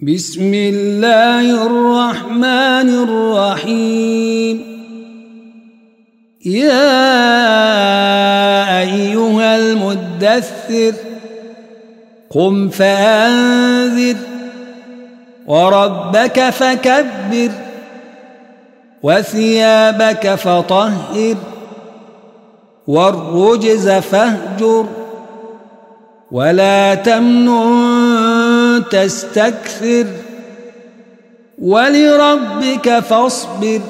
بسم الله الرحمن الرحيم. يا أيها المدثر قم فأنذر وربك فكبر وثيابك فطهر والرجز فاهجر ولا تمنن تستكثر ولربك فاصبر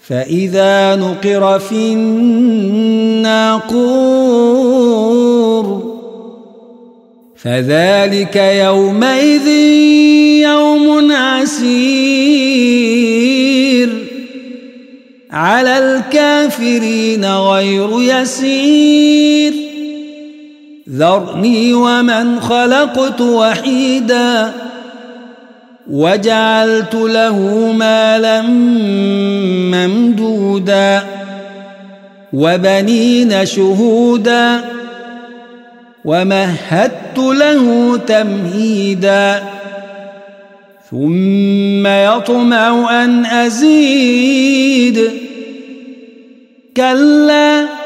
فإذا نقر في الناقور فذلك يومئذ يوم عسير على الكافرين غير يسير ذرني ومن خلقت وحيدا وجعلت له مالا ممدودا وبنين شهودا ومهدت له تمهيدا ثم يطمع أن أزيد كلا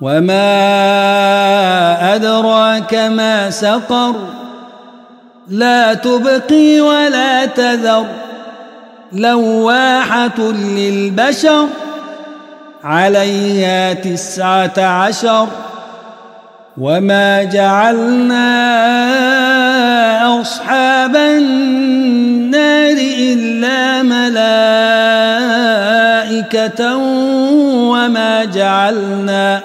وما أدراك ما سقر لا تبقي ولا تذر لواحة للبشر عليها تسعة عشر وما جعلنا أصحاب النار إلا ملائكة وما جعلنا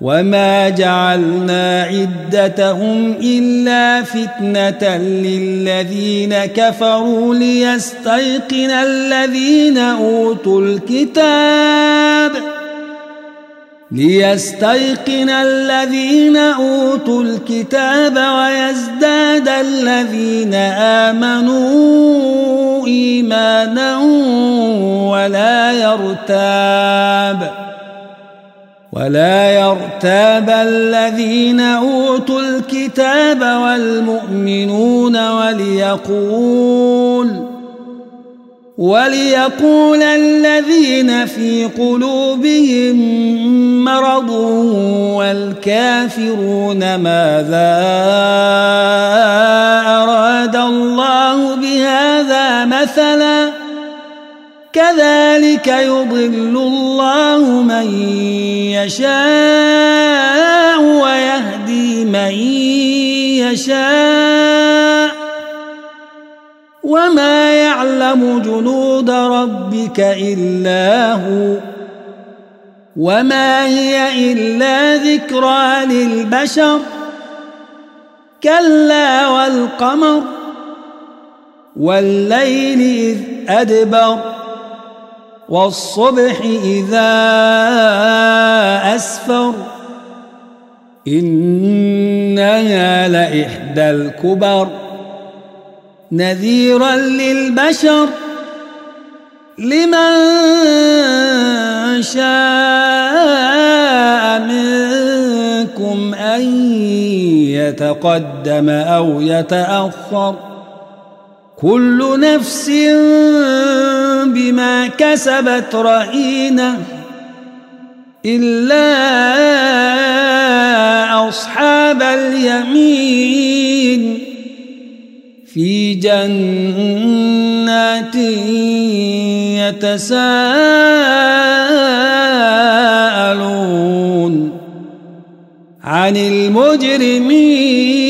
وما جعلنا عدتهم إلا فتنة للذين كفروا ليستيقن الذين أوتوا الكتاب ليستيقن الذين أوتوا الكتاب ويزداد الذين آمنوا إيمانا ولا يرتاب ولا يرتاب الذين أوتوا الكتاب والمؤمنون وليقول وليقول الذين في قلوبهم مرض والكافرون ماذا أراد الله بهذا مثلا كذلك يضل الله من يشاء ويهدي من يشاء وما يعلم جنود ربك إلا هو وما هي إلا ذكرى للبشر كلا والقمر والليل إذ أدبر والصبح إذا أسفر. إنها لإحدى الكبر. نذيرا للبشر. لمن شاء منكم أن يتقدم أو يتأخر. كل نفس بما كسبت رهينة إلا أصحاب اليمين في جنات يتساءلون عن المجرمين.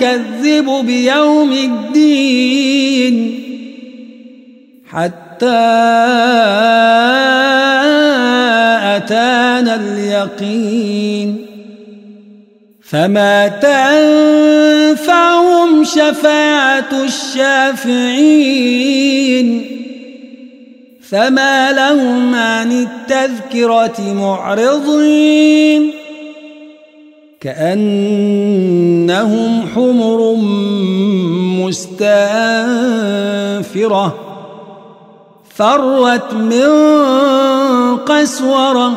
نكذب بيوم الدين حتى أتانا اليقين فما تنفعهم شفاعة الشافعين فما لهم عن التذكرة معرضين كأنهم حمر مستنفرة فرت من قسورة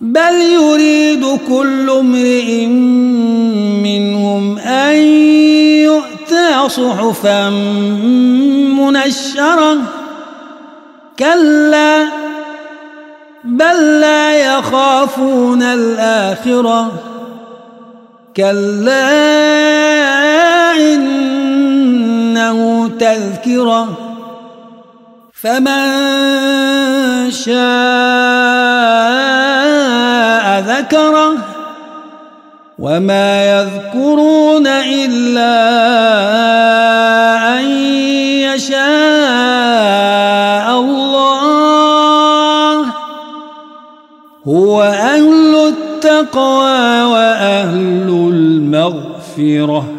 بل يريد كل امرئ منهم أن يؤتى صحفا منشرة. كلا بل لا يخافون الآخرة كلا إنه تذكرة فمن شاء ذكره وما يذكرون إلا هو أهل التقوى وأهل المغفرة.